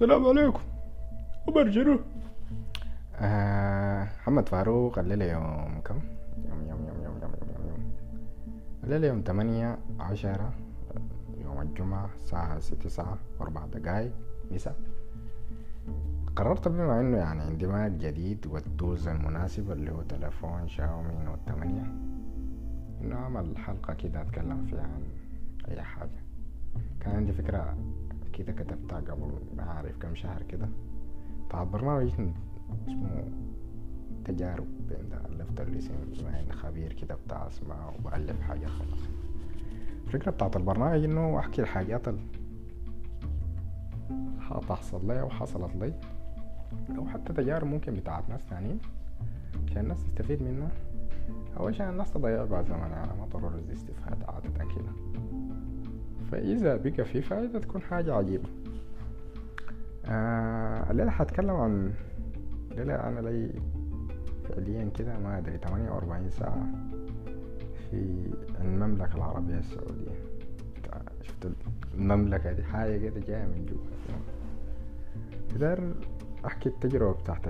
السلام عليكم. وبرجروا آه محمد فاروق الليلة يوم كم؟ يوم يوم يوم يوم يوم يوم, يوم. الليلة يوم تمانية عشرة يوم الجمعة الساعة ستة ساعة وأربع دقايق مساء. قررت بما إنه يعني اندماج جديد والتولز المناسبة اللي هو تلفون شاومي نوت تمانية. إنه أعمل حلقة كده أتكلم فيها عن أي حاجة. كان عندي فكرة كده كتبتها قبل ما اعرف كم شهر كده. بتاع برنامج اسمه تجارب. ألفت الاسم بما خبير كده بتاع اسماء وبألف حاجات خلاص. الفكرة بتاعت البرنامج إنه أحكي الحاجات اللي هتحصل لي وحصلت لي. أو حتى تجارب ممكن بتاعت ناس تانيين عشان الناس تستفيد منها. أو عشان الناس تضيع بعد زمن يعني ما ضروري الاستفادة عادة كده. فإذا بقى في فائدة تكون حاجة عجيبة. آه الليلة هتكلم عن الليلة أنا لي فعليا كده ما أدري تمانية وأربعين ساعة في المملكة العربية السعودية. شفت المملكة دي؟ حاجة كده جاية من جوا داير أحكي التجربة بتاعت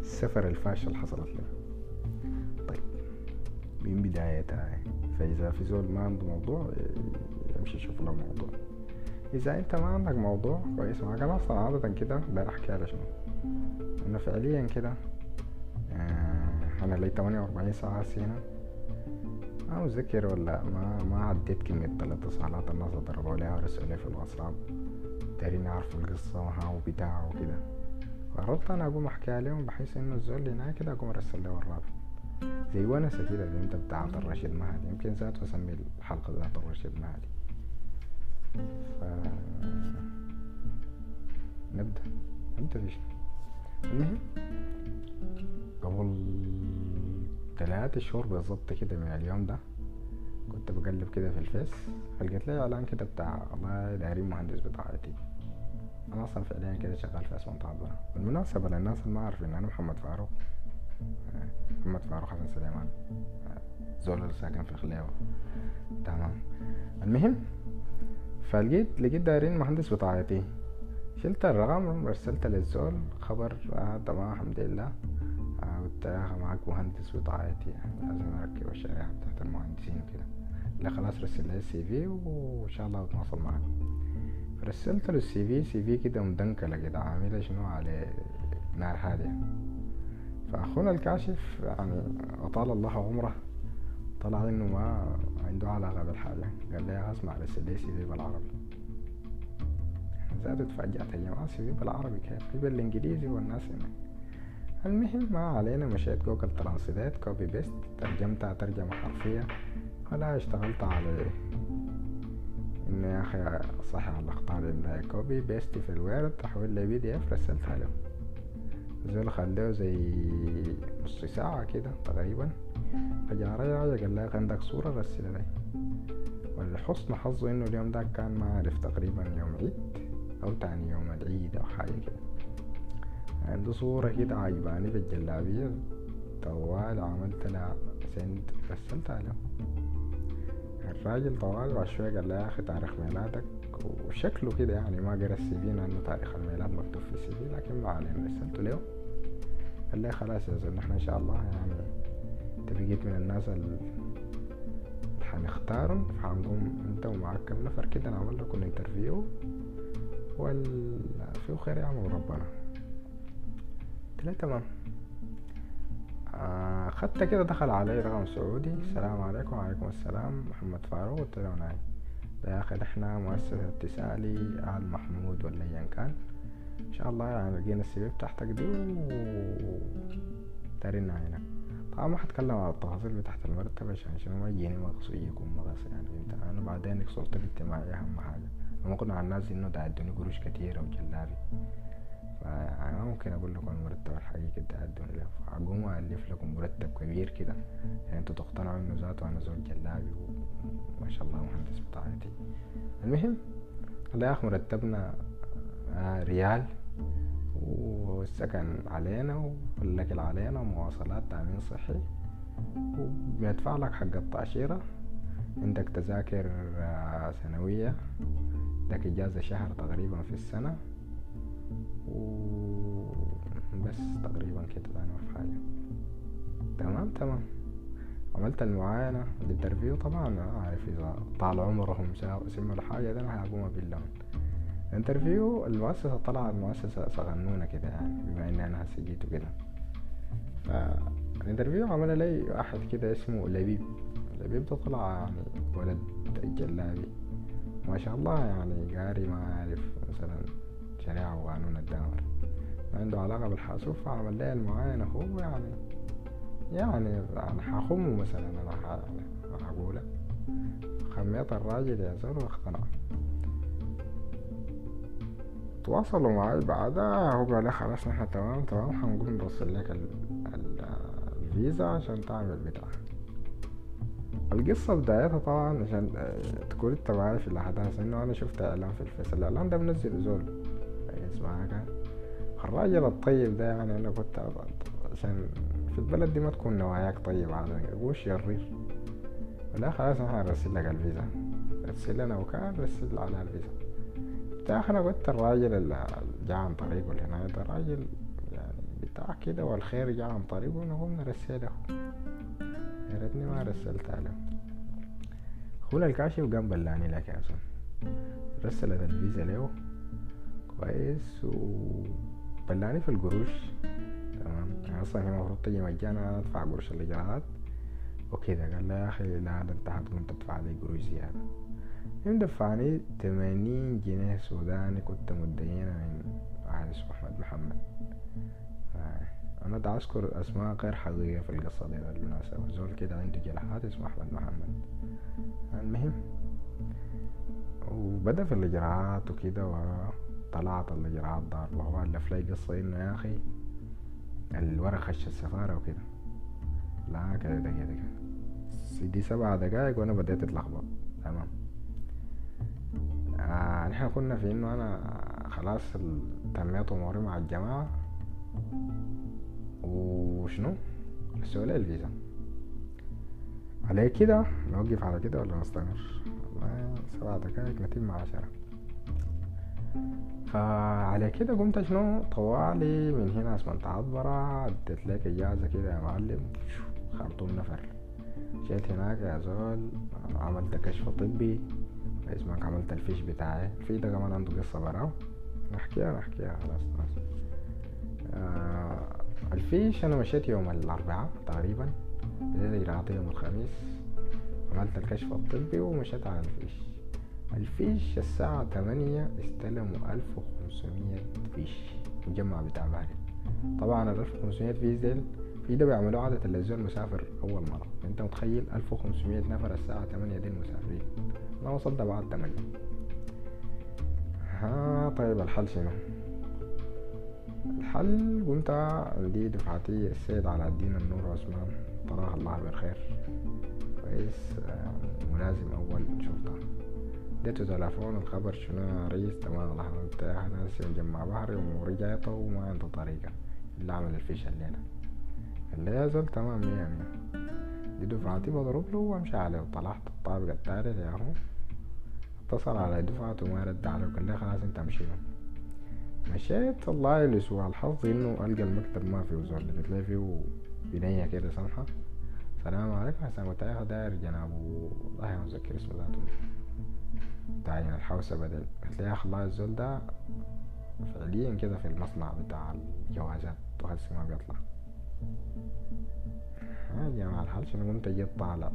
السفر الفاشل اللي حصلت لنا. طيب من بدايتها فإذا في زول ما عنده موضوع يمشي يشوف له موضوع. إذا أنت ما عندك موضوع كويس معاك أنا أصلا عادة كده أحكي على شنو أنا فعليا كده آه أنا لي تمانية وأربعين ساعة سينا ما متذكر ولا ما ما عديت كمية الاتصالات الناس ضربوا لي ورسلوا في الواتساب. دايرين يعرفوا القصة وها وبتاع وكده. قررت أنا أقوم أحكي عليهم بحيث إنه الزول اللي هناك كده أقوم أرسل له الرابط. زي ونسة كده اللي أنت بتاعت الرشيد مهدي. يمكن ذات أسمي الحلقة ذات الرشيد مهدي. ف... نبدأ نبدأ بيش المهم قبل ثلاثة شهور بالظبط كده من اليوم ده كنت بقلب كده في الفيس لقيت لي إعلان كده بتاع الله دايرين مهندس بضاعتي أنا أصلا فعليا كده شغال في اسمنت عبدالله بالمناسبة للناس اللي ما عارفين أنا محمد فاروق. محمد فاروق حسن سليمان. زول ساكن في خليوة. تمام. المهم فلقيت لقيت دايرين مهندس بطاقتي شلت الرقم رسلت للزول خبر آه تمام الحمد لله. آه قلت معاك مهندس بطاقتي لازم أركب الشريحة بتاعت المهندسين وكده. لا خلاص رسل لي ال CV وإن شاء الله بتواصل معاك فرسلت له ال CV، CV كده مدنكلة كده عاملة شنو على نار هادية. فأخونا الكاشف يعني أطال الله عمره طلع إنه ما عنده علاقة بالحاجة قال لي أسمع رسل لي CV بالعربي؟ زاد اتفاجأت يا جماعة سي في بالعربي كيف؟ في بالإنجليزي والناس هناك المهم ما علينا مشيت Google Translate copy paste ترجمتها ترجمة حرفية. ولا اشتغلت على إنه يا أخي صحح الأخطاء اللي copy paste في ال Word تحويل لي PDF رسلتها له. زول خليه زي نص ساعة كده تقريبا. فجاء رجع قال لي عندك صورة رسل لي. ولحسن حظه إنه اليوم ده كان ما عارف تقريبا يوم عيد أو تاني يوم العيد أو حاجة كده. عنده صورة كده عجباني بالجلابية طوال عملت لها send رسلتها له الراجل طوال بعد شوية قال لي يا أخي تاريخ ميلادك. وشكله كده يعني ما قرأ ال CV لأنه تاريخ الميلاد مكتوب في ال CV لكن ما علينا. رسلته له قال لي خلاص يا زول نحن إن شاء الله يعني أنت بقيت من الناس اللي حنختارهم فحنقوم أنت ومعاك كم نفر كده نعمل لكم interview وال فيه خير يعمل ربنا قلت تمام. آه خدت كده دخل علي رقم سعودي. السلام عليكم. وعليكم السلام. محمد فاروق قلت له يا أخي إحنا مؤسسة اتصالي آل محمود ولا ايا كان. إن شاء الله يعني لقينا السي في بتاعتك دي و دارين هنا طبعا ما حتكلم على التفاصيل بتاعت المرتب عشان شنو؟ ما يجيني مغص يكون مغص يعني. انت أنا بعدين صورتي الاجتماعية أهم حاجة. لما كنا على الناس إنه ده ادوني قروش كتيرة وجلابي. فأنا ممكن أقول لكم المرتب الحقيقي أدوني له. فأقوم ألف لكم مرتب كبير كده. يعني أنتوا تقتنعوا إنه ذاته أنا زول جلابي وما شاء الله مهندس بطاقتي المهم الله ياخ مرتبنا آه ريال. والسكن علينا والأكل علينا ومواصلات تأمين صحي. وبندفع لك حق التأشيرة. عندك تذاكر آه سنوية. لك إجازة شهر تقريبا في السنة. وبس تقريبا كده ده ما في حاجة تمام تمام. عملت المعاينة ال interview طبعا أنا عارف إذا طال عمرهم سموا الحاجة ده أنا هقوم باللون ال interview المؤسسة طلعت مؤسسة صغنونة كده يعني بما أنا هسه جيت وكده فالانترفيو عمل لي واحد كده اسمه لبيب. لبيب ده طلع يعني ولد جلابي. ما شاء الله يعني قاري ما عارف مثلا شريعة وقانون الدمر ما عنده علاقة بالحاسوب فعمل لي المعاينة هو يعني. يعني حخمه مثلا أنا حقوله. خميت الراجل يا زول واقتنع تواصلوا معي بعدها. هو قال خلاص نحن تمام تمام حنقوم نرسل لك الفيزا عشان تعمل بتاع القصة بدايتها طبعا عشان تكون انت معايا في الأحداث إنه أنا شفت إعلان في الفيس الإعلان ده منزل زول. اسمها كان الراجل الطيب ده يعني أنا كنت عشان في البلد دي ما تكون نواياك طيبة. على قوش شرير لا خلاص إحنا هنرسل لك الفيزا. رسل لنا وكان رسل على الفيزا. بتاع أنا قلت الراجل اللي جا عن طريقه هنا ده راجل يعني بتاع كده والخير جا عن طريقه نقوم نرسله يا ريتني ما رسلت له. اخونا الكاشف قام بلاني لك يا رسلت الفيزا له. كويس. وبلاني في القروش. تمام. يعني أصلا هي المفروض تجي مجانا أدفع قروش الإجراءات. وكذا قال لي يا أخي لا أنت حتكون تدفع لي قروش زيادة. يوم دفعني تمانين جنيه سوداني كنت مدينة من واحد اسمه احمد محمد أنا دا أذكر أسماء غير حقيقية في القصة دي بالمناسبة. زول كده عنده جناحات اسمه احمد محمد. المهم وبدأ في الإجراءات وكده وطلعت الإجراءات دار وهو ألف لي قصة إنه يا أخي الورق خش السفارة وكده. لا كده ده كده. دي سبع دقايق وأنا بديت أتلخبط. تمام. آه نحن كنا في إنه أنا خلاص تميت اموري مع الجماعة. وشنو؟ لي الفيزا. على كده؟ نوقف على كده ولا نستمر؟ والله سبع دقايق نتم عشرة. فعلى كده قمت شنو؟ طوالي من هنا اسمنت عطبرة اديت لك إجازة كده يا معلم. خرطوم نفر جيت هناك يا زول عملت كشف طبي. اسمك عملت الفيش بتاعي. الفيش ده كمان عنده قصة براو نحكيها نحكيها. خلاص خلاص. آه الفيش أنا مشيت يوم الأربعاء تقريبا. بديت اجراءاتي يوم الخميس. عملت الكشف الطبي ومشيت على الفيش. الفيش الساعة تمانية استلموا ألف وخمسمية فيش. مجمع بتاع بارد طبعا الألف وخمسمية فيش ديل في ده بيعملوا عادة الزول مسافر أول مرة. أنت متخيل ألف وخمسمية نفر الساعة تمانية دي المسافرين أنا وصلت بعد تمانية ها طيب الحل شنو؟ الحل قمت عندي دفعتي السيد على الدين النور عثمان. طراه الله بالخير. كويس. ملازم أول شرطة. اديته تلفون الخبر شنو يا ريس؟ تمام الله مرتاح ناس مجمع بحري ورجعته وما عنده طريقة. اللي عمل الفيش الليلة. اللي يا زول تمام مية مية. دي دفعتي بضرب له وامشي عليه. وطلعت الطابق التالت يا اهو اتصل على دفعته وما رد عليه وقال لي خلاص انت امشي مشيت والله لسوء الحظ إنه ألقى المكتب ما فيه زول لقيت لي فيه بنية كده سمحة السلام عليكم حسام وتايخ داير جنابه والله ما متذكر اسمه ذاته. تعين الحوسة بدل. قلت له يا أخي الله الزول ده فعليا كده في المصنع بتاع الجوازات وهسه ما بيطلع يا جماعة الحال شنو قمت جيت طالع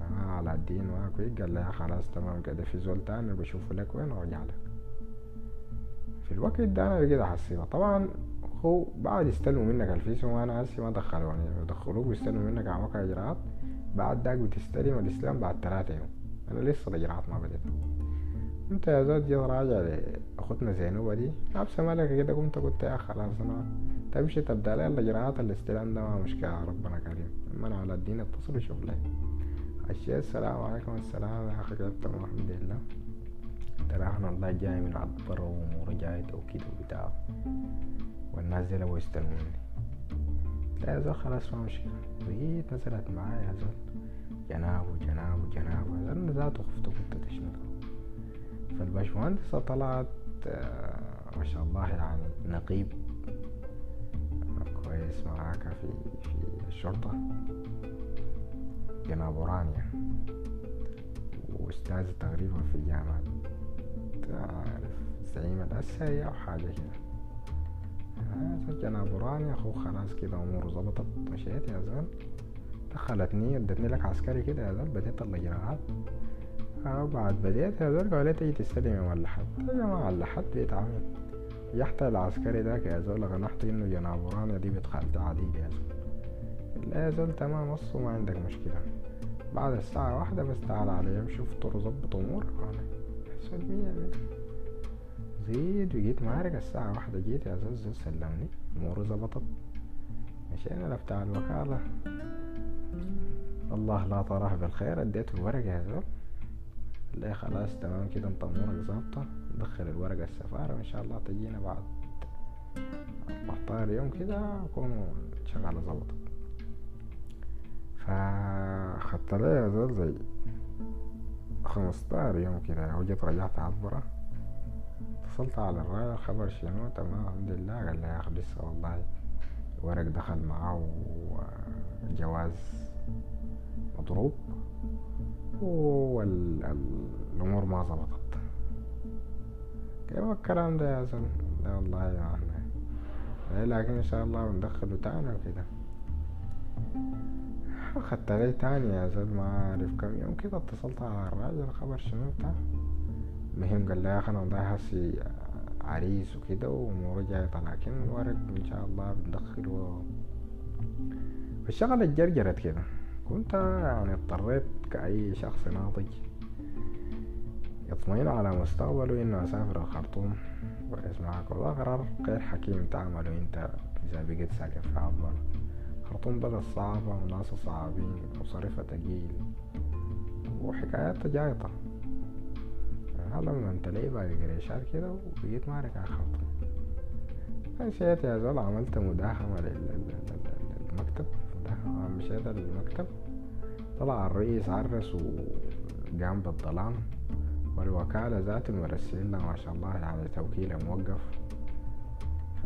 آه على الدين واكوي قال لي خلاص تمام كده في زول تاني بشوفه لك وين وارجع لك. في الوقت ده أنا بقيت احسبها طبعا هو بعد يستلموا منك الفيس وأنا هسي ما دخلوني يدخلوك ويستلموا منك موقع اجراءات بعد داك بتستلم الاستلام بعد ثلاثة يوم أنا لسه الإجراءات ما بدأت. انت يا زود جيت راجع لاخوتنا زينوبة دي لابسة ملكة كده قمت قلت يا خلاص أنا تمشي تبدأ لي الاجراءات الاستلام ده ما مشكلة ربنا كريم. أنا على الدين اتصل وشوف لي الشيء السلام عليكم السلام يا أخي كيف الحمد لله. ترى إحنا الله جاي من عطبر وأمور جاية وكده وبتاع والناس دي لو يستلموا مني لا يا زول خلاص ما مشكلة. بقيت نزلت معايا يا زول. جناب وجناب وجناب. أنا ذاته خفت كنت تشمل. فالباشمهندسة طلعت ما شاء الله يعني نقيب. كويس معاك في في الشرطة. جناب أورانيا وأستاذ تقريبا في الجامعة تعرف زعيم العسكري أو حاجة كده. هذا جناب أورانيا أخوه خلاص كده أموره ظبطت مشيت يا زول. دخلتني ادتني لك عسكري كده يا زول بديت الإجراءات وبعد بديت يا زول قالت تيجي تستلم يا ملحد يا جماعة اللحد بيت عمي. يحتى العسكري ذاك يا زول غنحت إنه جناب أورانيا دي بنت خالتي عديد يا لا تمام وصو ما عندك مشكلة. بعد الساعة واحدة بس تعال علي شوف طر ظبط أمورك حسن مية مية. زيد وجيت مارق الساعة واحدة جيت يا زول سلمني. أموره ظبطت. مشينا لبتاع الوكالة. الله لا طرح بالخير اديته الورقة يا زول. لا خلاص تمام كده امورك ظابطة دخل الورقة السفارة وإن شاء الله تجينا بعد 14 يوم كده أكون شغالة ظبطت فخدت لي زول زي خمستاشر يوم كده وجيت رجعت عبرة اتصلت على الراجل خبر شنو؟ تمام الحمد لله. قال لي يا أخي لسه والله الورق دخل معاه وجواز مضروب. والأمور ما ظبطت كيف الكلام ده يا زلمة لا والله يا إحنا لكن إن شاء الله بندخله تاني وكده. اخدت علي تاني يا زلمة ما أعرف كم. يوم كده اتصلت على الراجل خبر شنو بتاع؟ المهم قال لي يا أخي أنا والله هسي عريس وكده واموره جايطة لكن الورق إن شاء الله بندخله. والشغلة اتجرجرت كده. كنت يعني اضطريت كأي شخص ناضج. يطمئن على مستقبله إنه أسافر الخرطوم. ويسمعك والله قرار غير حكيم تعمله أنت إذا بقيت ساكن في عبر خرطوم بلد صعبة وناس صعبين وصرفة تقيل وحكايات جايطة هلا لما انت ليه باقي قريشات كده وبقيت معركة على خرطوم مشيت يا زول عملت مداهمة للمكتب مشيت المكتب. طلع الرئيس عرس وقام بالظلام والوكالة ذات المرسلين ما شاء الله يعني توكيله موقف.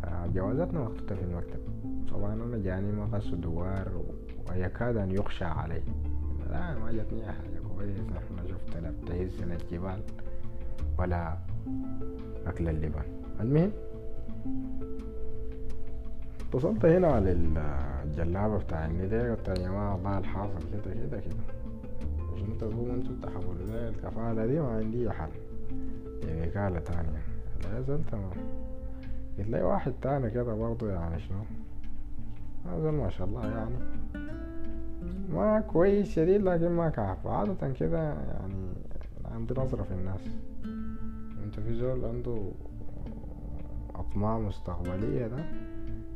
فجوازاتنا محطوطة في المكتب. طبعا أنا جاني مغص دوار ويكاد أن يخشى علي. لا ما جتني حاجة كويس نحن شفت لا بتهزنا الجبال ولا أكل اللبن. المهم اتصلت هنا على الجلابة بتاع الندى قلت يا جماعة والله الحاصل كده كده كده عشان تقوموا أنتوا تحولوا لي الكفالة دي ما عندي حل دي وكالة تانية لا زال تمام قلت لي واحد تاني كده برضه يعني شنو هذا ما شاء الله يعني ما كويس شديد لكن ما كعب عادة كده يعني عندي نظرة في الناس انت في زول عنده أطماع مستقبلية ده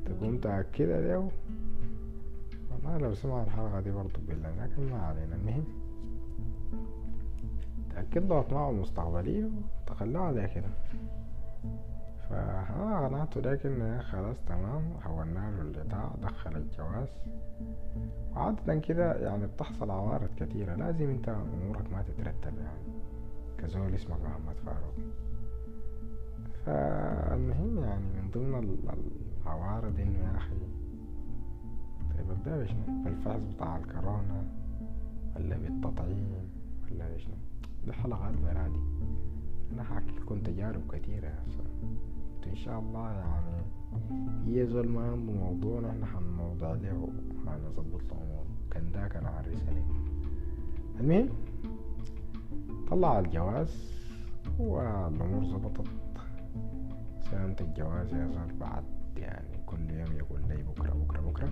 تكون متأكدة ده والله لو سمع الحلقة دي برضه بالله لكن ما علينا. المهم. تأكد له أطماعه المستقبلية وتخلاه على كده فأنا قنعته لكن خلاص تمام. حولنا له الإيداع دخل الجواز. وعادة كده يعني بتحصل عوارض كتيرة. لازم انت أمورك ما تترتب يعني. كزول اسمك محمد فاروق فالمهم يعني من ضمن العوارض إنه يا أخي. طيب أبدأ بشنو بالفحص بتاع الكورونا ولا بالتطعيم ولا بشنو دي حلقات برادي أنا حاكي لكم تجارب كتيرة يا إن شاء الله يعني هي زول ما عنده موضوع نحن حنموضع له حنظبط له أمور. كان ده كان عريس عليه المهم طلع الجواز والأمور ظبطت سنة الجواز يا زول بعد. يعني كل يوم يقول لي بكرة بكرة بكرة.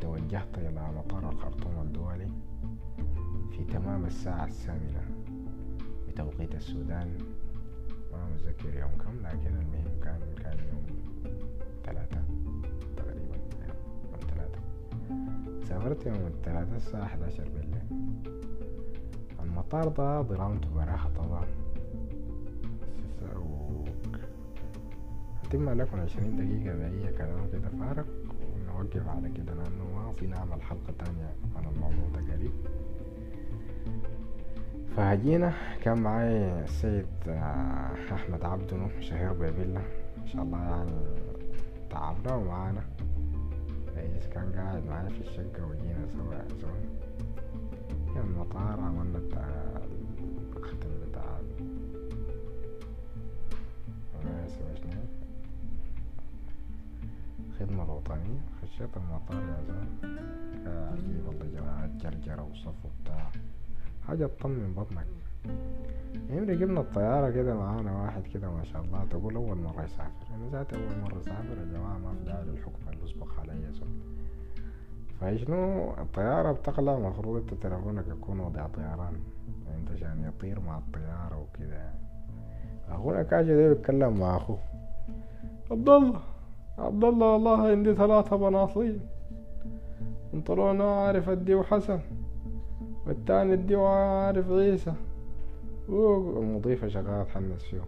توجهت إلى مطار الخرطوم الدولي في تمام الساعة الثامنة بتوقيت السودان. ما متذكر يوم كم لكن المهم كان كان يوم ثلاثة تقريبا يوم ثلاثة. سافرت يوم الثلاثة الساعة 11 بالليل. المطار ده ظلامته براحة طبعا. هتم لكم عشرين دقيقة بأي كلام كده فارغ ونوقف على كده لأنه ما في نعمل حلقة تانية عن الموضوع ده قريب فجينا كان معي السيد آه، أحمد عبدو شهير بفيلا ما شاء الله يعني تعبنا ومعانا. رئيس كان قاعد معايا في الشقة وجينا سوا زول كان المطار عملنا الختم الخدمة الوطنية خشيت المطار يا زول. عجيب والله جماعة جرجرة وصف وبتاع. حاجة تطمن بطنك. يعني ركبنا الطيارة كده معانا واحد كده ما شاء الله. تقول أول مرة يسافر. أنا ذاتي أول مرة أسافر يا جماعة ما في داعي للحكم اللي أسبق علي فشنو؟ الطيارة بتقلع المفروض أنت تلفونك يكون وضع طيران. أنت عشان يطير مع الطيارة وكده. أخونا كاشي ده بيتكلم مع أخوه. عبد الله. عبد الله والله عندي ثلاثة بناطيل انطلونا عارف اديه حسن والتاني اديه عارف عيسى. والمضيفة شغالة تحمس فيه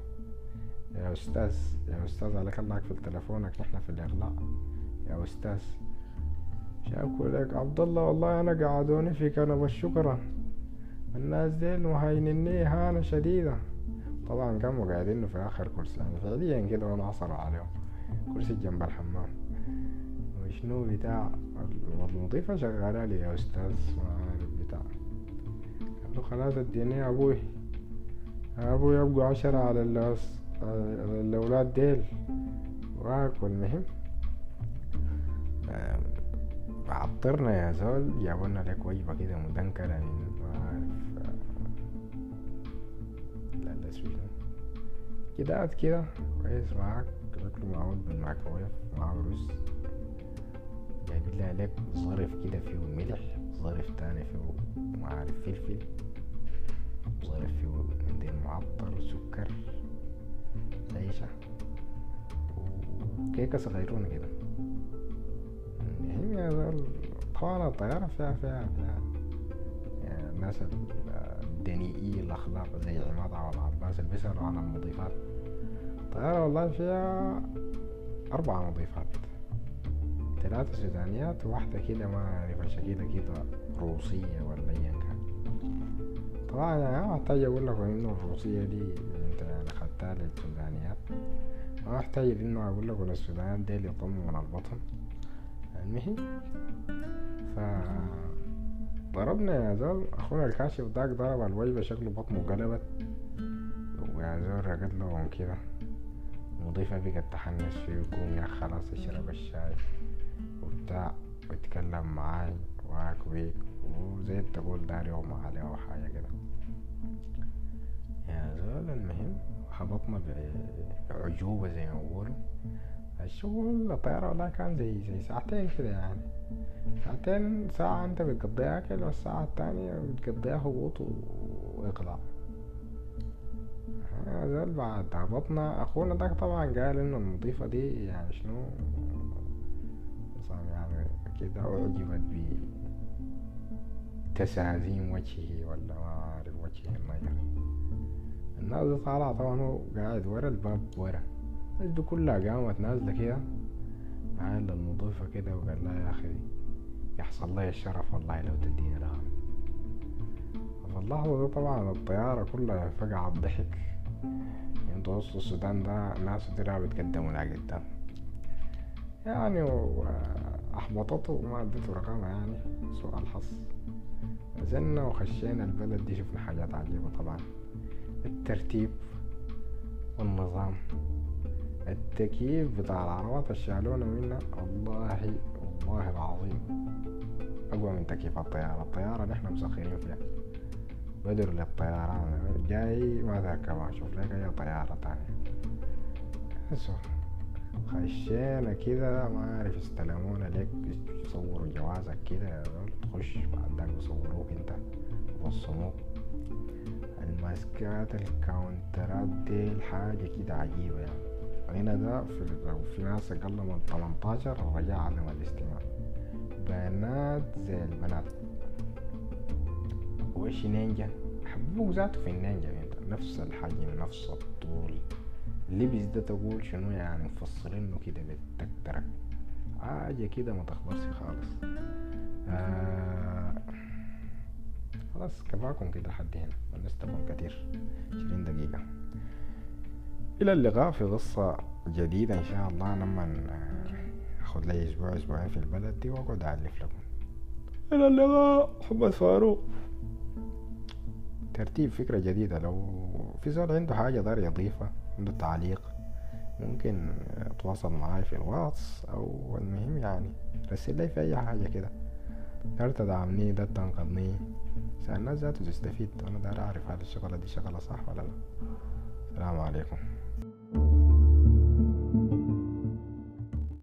يا أستاذ يا أستاذ عليك الله في تلفونك نحن في الإغلاق. يا أستاذ شاكو لك. عبد الله والله أنا قعدوني في كنبة الشكرا الناس ديل مهينني هانة شديدة طبعا كانوا قاعدين في آخر كرسي يعني فعليا كده عصروا عليهم. كرسي جنب الحمام. وشنو بتاع؟ المضيفة شغالة لي يا أستاذ بتاع. قال له خلاص اديني أبوي. أبوي يبقوا عشرة على الأولاد ديل. واكل مهم. عطرنا يا زول. جابولنا لك وجبة كده مدنكرة من ما عارف لا لا كده كده. كويس معاك. شكله معمول بالميكروويف معاه رز. جايبين لها لك ظرف كده فيه ملح ظرف تاني فيه ما عارف فلفل ظرف فيه منديل معطر وسكر. عيشة. وكيكة صغيرونة كده. هي طبعا الطيارة فيها فيها فيها. يعني الناس الدنيئي الأخلاق زي عماد عوض عباس اللي بيسألوا عن المضيفات. الطيارة والله فيها أربع مضيفات. ثلاثة سودانيات وواحدة كده ما أعرف شكلها كده روسية ولا أيا كان. طبعا أنا ما أحتاج أقول لكم إنه الروسية دي أنت يعني خدتها للسودانيات. ما أحتاج إنه أقول لكم السودانيات دي اللي من البطن. المهم ف ضربنا يا زول أخونا الكاشف داك ضرب الوجبة شكله بطنه قلبت ويا زول رقد لهم كده. المضيفة بقت تحنس فيه وقوم يا خلاص اشرب الشاي وبتاع ويتكلم معاي واكويك وزي تقول داري وما عليه أو حاجة كده. يا زول المهم هبطنا بعجوبة زي ما بيقولوا. الشغل الطيارة والله كان زي زي ساعتين كده يعني ساعتين ساعة انت بتقضيها أكل والساعة التانية بتقضيها هبوط وإقلاع زول بعد هبطنا أخونا داك طبعا قال إنه المضيفة دي يعني شنو يعني كده أعجبت بتسازيم وجهه ولا ما أعرف وجهه النجر الناس طالعة طبعا هو قاعد ورا الباب ورا دي كلها قامت نازلة كده. عال المضيفة كده وقال لها يا أخي يحصل لي الشرف والله لو تديني رقم في اللحظة دي طبعا الطيارة كلها فقعت ضحك أنتوا وسط السودان ده ناس كتير بتقدموا لها قدام يعني أحبطته وما اديته رقمها يعني سوء الحظ. نزلنا وخشينا البلد دي شفنا حاجات عجيبة طبعا. الترتيب والنظام. التكييف بتاع العربات الشالونة منا. والله والله العظيم. أقوى من تكييف الطيارة. الطيارة نحن مسخرين فيها. بدر للطيران. جاي ما تركبها شوف لك أي طيارة تانية. خشينا كده ما أعرف استلمونا ليك. يصوروا جوازك كده تخش بعد ذاك يصوروك أنت. يبصموك الماسكات الكاونترات دي الحاجة كده عجيبة يعني. هنا ده في, في ناس أقل من 18 الرجاء علم الاستماع. بنات زي البنات. وش نينجا؟ حبوك ذاته في النينجا انت. نفس الحجم نفس الطول. اللبس ده تقول شنو يعني؟ مفصلينه كده بالتكترك حاجة كده ما تخلصش خالص. آه خلاص كفاكم كده لحد هنا ونستكم كتير. عشرين دقيقة. إلى اللقاء في قصة جديدة إن شاء الله. لما أخذ لي أسبوع أسبوعين في البلد دي وأقعد أعلف لكم. إلى اللقاء محمد فاروق. ترتيب فكرة جديدة. لو في زول عنده حاجة دار يضيفها عنده تعليق ممكن تواصل معاي في الواتس أو المهم يعني رسل لي في أي حاجة كده. دار تدعمني دار تنقذني. عشان الناس ذاته تستفيد وأنا دار أعرف هل الشغلة دي شغلة صح ولا لا. السلام عليكم. thank you